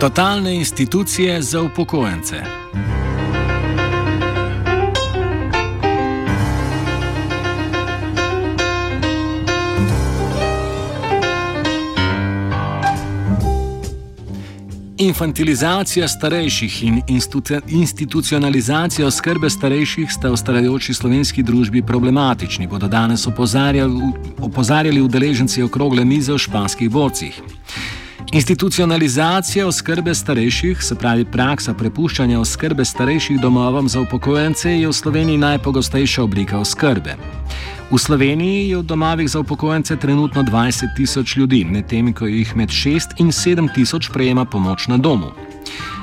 Totalne institucije za upokojence. Infantilizacija starejših in institucionalizacija oskrbe starejših sta v starajoči slovenski družbi problematični, bodo danes opozarjali, opozarjali udeleženci okrogle mize v španskih bocih. Institucionalizacija oskrbe starejših, se pravi praksa prepuščanja oskrbe starejših domovom za upokojence, je v Sloveniji najpogostejša oblika oskrbe. V Sloveniji je v domovih za upokojence trenutno 20 tisoč ljudi, medtem ko jih med 6 in 7 tisoč prejema pomoč na domu.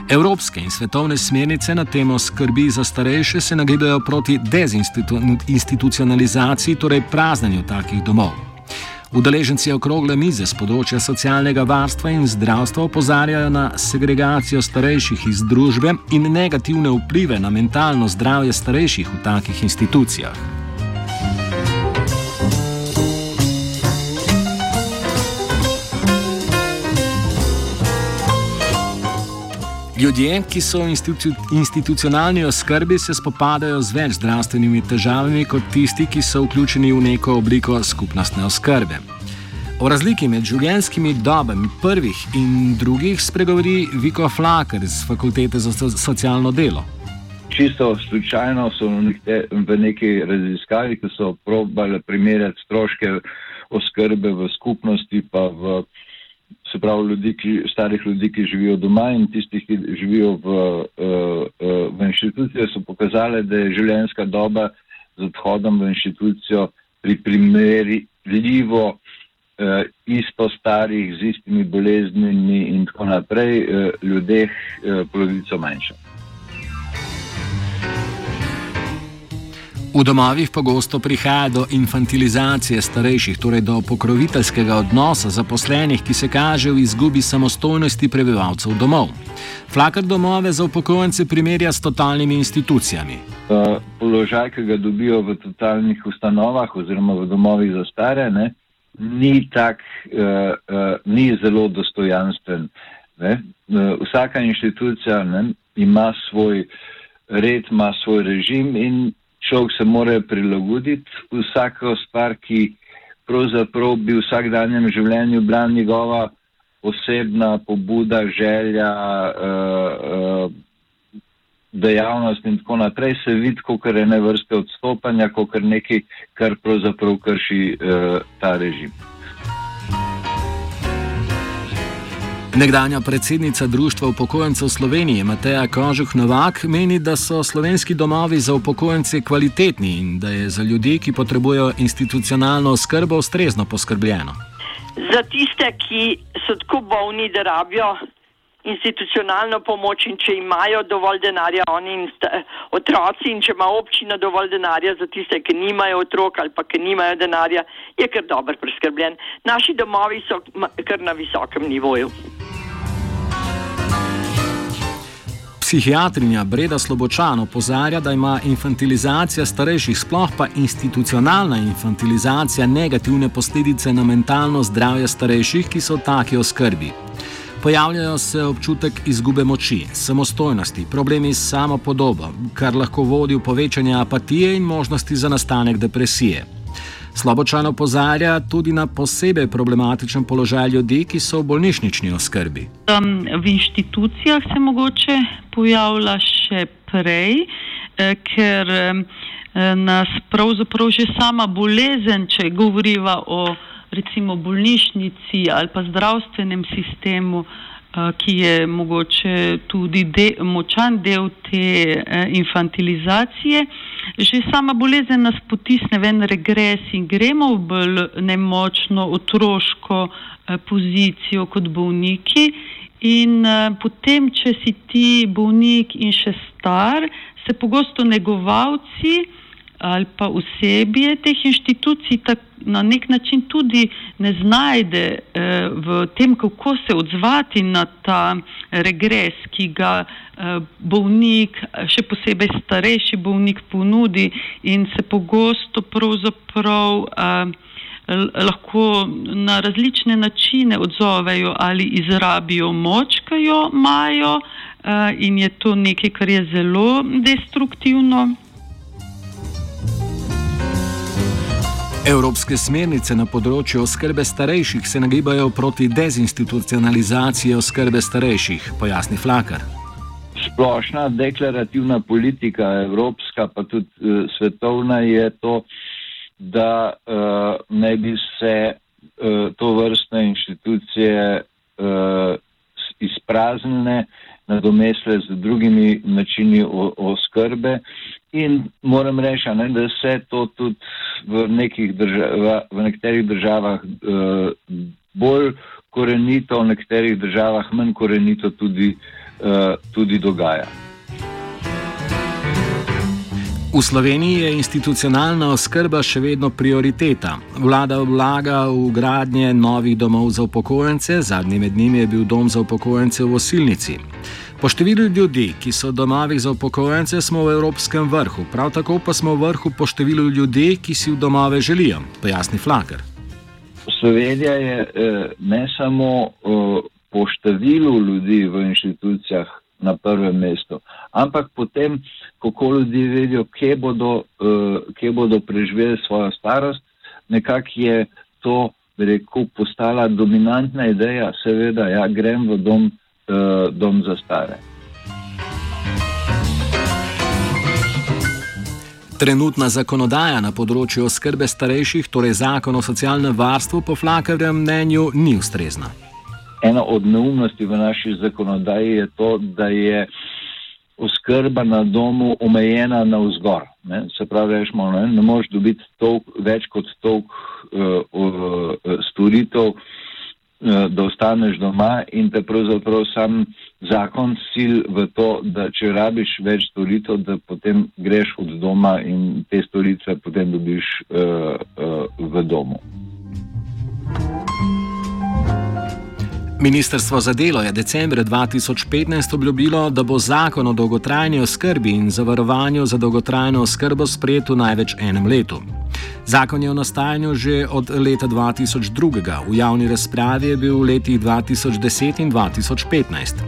Evropske in svetovne smernice na temo skrbi za starejše se nagibajo proti dezinstitucionalizaciji, torej praznjenju takih domov. Udeleženci okrogle mize z področja socialnega varstva in zdravstva opozarjajo na segregacijo starejših iz družbe in negativne vplive na mentalno zdravje starejših v takih institucijah. Ljudje, ki so v institu institucionalni oskrbi, se spopadajo z več zdravstvenimi težavami kot tisti, ki so vključeni v neko obliko skupnostne oskrbe. O razliki med življenjskimi dobami prvih in drugih spregovori Viko Flaker z Fakultete za socialno delo. Čisto slučajno so v neki raziskavi, ki so probali primerjati stroške oskrbe v skupnosti, pa v se pravi ljudi, ki, starih ljudi, ki živijo doma in tistih, ki živijo v, uh, uh, v inštitucijo, so pokazali, da je življenjska doba z odhodom v inštitucijo pri primerljivo uh, isto starih z istimi boleznimi in tako naprej uh, ljudeh uh, polovico manjša. V domovih pogosto prihaja do infantilizacije starejših, torej do pokroviteljskega odnosa zaposlenih, ki se kaže v izgubi samostojnosti prebivalcev domov. Flakar domove za upokojence primerja s totalnimi institucijami. Položaj, ki ga dobijo v totalnih ustanovah oziroma v domovih za stare, ne, ni, tak, uh, uh, ni zelo dostojanstven. Ne. Vsaka inštitucija ne, ima svoj red, ima svoj režim in človek se mora prilagoditi vsako stvar, ki pravzaprav bi v vsakdanjem življenju bila njegova osebna pobuda, želja, uh, uh, dejavnost in tako naprej, se vidi, kot je ne vrste odstopanja, kot je nekaj, kar pravzaprav krši uh, ta režim. Nekdanja predsednica Društva upokojencev Slovenije Mateja Kožuh Novak meni, da so slovenski domovi za upokojence kvalitetni in da je za ljudi, ki potrebujejo institucionalno oskrbo, ustrezno poskrbljeno. Za tiste, ki so tako bolni, da rabijo institucionalno pomoč in če imajo dovolj denarja oni in otroci in če ima občina dovolj denarja za tiste, ki nimajo otrok ali pa ki nimajo denarja, je kar dobro preskrbljen. Naši domovi so kar na visokem nivoju. Psihiatrinja Breda Slobočan opozarja, da ima infantilizacija starejših, sploh pa institucionalna infantilizacija, negativne posledice na mentalno zdravje starejših, ki so v taki oskrbi. Pojavljajo se občutek izgube moči, samostojnosti, problemi s samo podobo, kar lahko vodi v povečanje apatije in možnosti za nastanek depresije. Slobočan opozarja tudi na posebej problematičen položaj ljudi, ki so v bolnišnični oskrbi. Um, v inštitucijah se mogoče pojavlja še prej, eh, ker eh, nas pravzaprav že sama bolezen, če govoriva o recimo bolnišnici ali pa zdravstvenem sistemu, eh, ki je mogoče tudi de, močan del te eh, infantilizacije. Že sama bolezen nas potisne v en regres in gremo v bolj nemočno otroško eh, pozicijo kot bolniki. In potem, če si ti bolnik in še star, se pogosto negovalci ali pa osebje teh inštitucij na nek način tudi ne znajde eh, v tem, kako se odzvati na ta regres, ki ga eh, bolnik, še posebej starejši bolnik, ponudi in se pogosto pravzaprav eh, lahko na različne načine odzovejo ali izrabijo moč, ki jo imajo, in je to nekaj, kar je zelo destruktivno. Evropske smernice na področju oskrbe starejših se nagibajo proti dezinstitucionalizaciji oskrbe starejših, pojasni Flakar. Splošna deklarativna politika, evropska pa tudi uh, svetovna, je to, da uh, ne bi se uh, to vrstne inštitucije uh, izpraznile, nadomestile z drugimi načini oskrbe. In moram reči, ne, da se to tudi v, država, v nekaterih državah uh, bolj korenito, v nekaterih državah manj korenito tudi, uh, tudi dogaja. V Sloveniji je institucionalna oskrba še vedno prioriteta. Vlada vlaga v gradnje novih domov za upokojence, zadnji med njimi je bil dom za upokojence v Osilnici. Po številu ljudi, ki so domovih za upokojence, smo v evropskem vrhu, prav tako pa smo v vrhu po številu ljudi, ki si v domove želijo, pojasni Flaker. Slovenija je eh, ne samo eh, po številu ljudi v inštitucijah na prvem mestu, ampak potem, kako ljudje vedo, kje bodo, eh, kje bodo preživeli svojo starost, nekako je to rekel, postala dominantna ideja, seveda, ja, grem v dom uh, dom za stare. Trenutna zakonodaja na področju oskrbe starejših, torej zakon o socialnem varstvu, po Flakerjem mnenju ni ustrezna. Ena od neumnosti v naši zakonodaji je to, da je oskrba na domu omejena na vzgor. Ne? Se pravi, rečemo, ne, ne moreš dobiti tolk, več kot toliko uh, uh, storitev. Eh, da ostaneš doma in te pravzaprav sam zakon sil v to, da če rabiš več storitev, da potem greš od doma in te storitve potem dobiš uh, uh, v domu. Ministrstvo za delo je decembra 2015 obljubilo, da bo zakon o dolgotrajni oskrbi in zavarovanju za dolgotrajno oskrbo sprejet v največ enem letu. Zakon je v nastajanju že od leta 2002, v javni razpravi je bil v letih 2010 in 2015.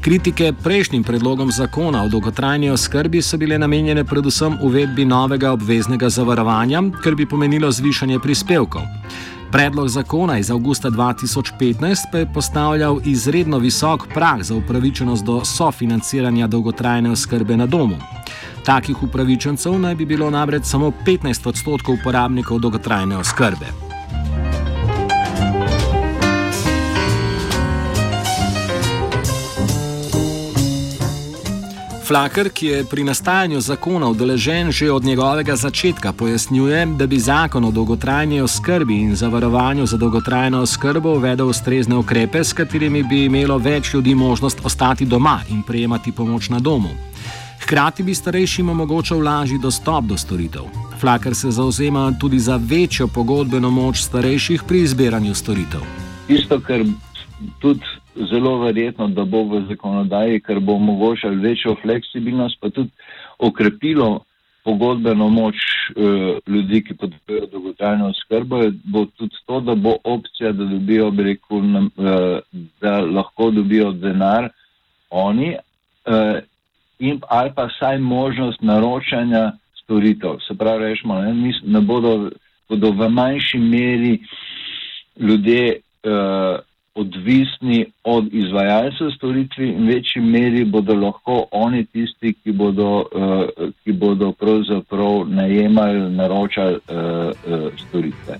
Kritike prejšnjim predlogom zakona o dolgotrajni oskrbi so bile namenjene predvsem uvedbi novega obveznega zavarovanja, kar bi pomenilo zvišanje prispevkov. Predlog zakona iz avgusta 2015 pa je postavljal izredno visok prag za upravičenost do sofinanciranja dolgotrajne oskrbe na domu. Takih upravičencev naj bi bilo namreč samo 15 odstotkov uporabnikov dolgotrajne oskrbe. Flaker, ki je pri nastajanju zakona udeležen že od njegovega začetka, pojasnjuje, da bi zakon o dolgotrajni oskrbi in zavarovanju za dolgotrajno oskrbo uvedel ustrezne ukrepe, s katerimi bi imelo več ljudi možnost ostati doma in prejemati pomoč na domu. Hkrati bi starejšim omogočal lažji dostop do storitev. Flaker se zauzema tudi za večjo pogodbeno moč starejših pri izbiranju storitev. Isto, kar tudi zelo verjetno, da bo v zakonodaji, ker bo omogočal večjo fleksibilnost, pa tudi okrepilo pogodbeno moč uh, ljudi, ki potrebujejo dolgotrajno oskrbo, bo tudi to, da bo opcija, da, dobijo, rekel, uh, da lahko dobijo denar oni uh, in ali pa saj možnost naročanja storitev. Se pravi, rečemo, ne, ne bodo, bodo v manjši meri ljudje uh, odvisni od izvajalcev storitvi in večji meri bodo lahko oni tisti, ki bodo, uh, ki bodo pravzaprav najemali, naročali uh, uh, storitve.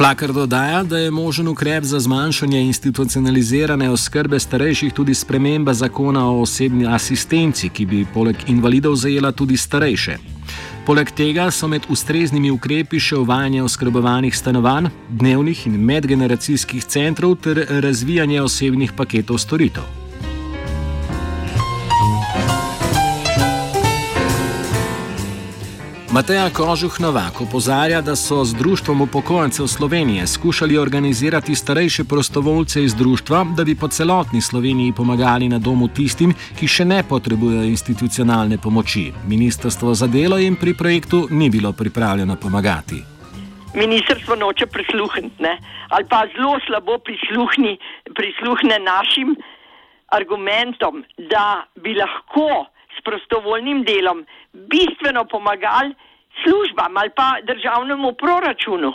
Flakar dodaja, da je možen ukrep za zmanjšanje institucionalizirane oskrbe starejših tudi sprememba zakona o osebni asistenci, ki bi poleg invalidov zajela tudi starejše. Poleg tega so med ustreznimi ukrepi še uvajanje oskrbovanih stanovanj, dnevnih in medgeneracijskih centrov ter razvijanje osebnih paketov storitev. Mateja Kožuh Novak opozarja, da so z Društvom upokojencev Slovenije skušali organizirati starejše prostovoljce iz društva, da bi po celotni Sloveniji pomagali na domu tistim, ki še ne potrebujejo institucionalne pomoči. Ministrstvo za delo jim pri projektu ni bilo pripravljeno pomagati. Ministrstvo noče prisluhniti, ali pa zelo slabo prisluhni, prisluhne našim argumentom, da bi lahko s prostovoljnim delom bistveno pomagali službam ali pa državnemu proračunu,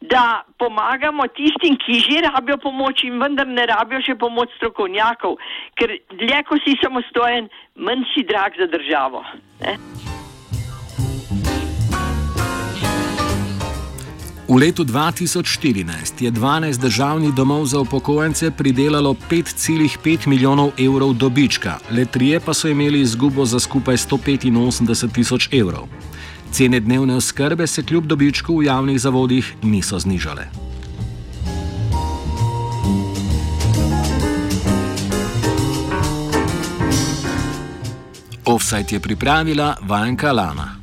da pomagamo tistim, ki že rabijo pomoč in vendar ne rabijo še pomoč strokovnjakov, ker dlje, ko si samostojen, manj si drag za državo. Ne? V letu 2014 je 12 državnih domov za upokojence pridelalo 5,5 milijonov evrov dobička, le trije pa so imeli izgubo za skupaj 185 tisoč evrov. Cene dnevne oskrbe se kljub dobičku v javnih zavodih niso znižale. Offside je pripravila Vanka Lana.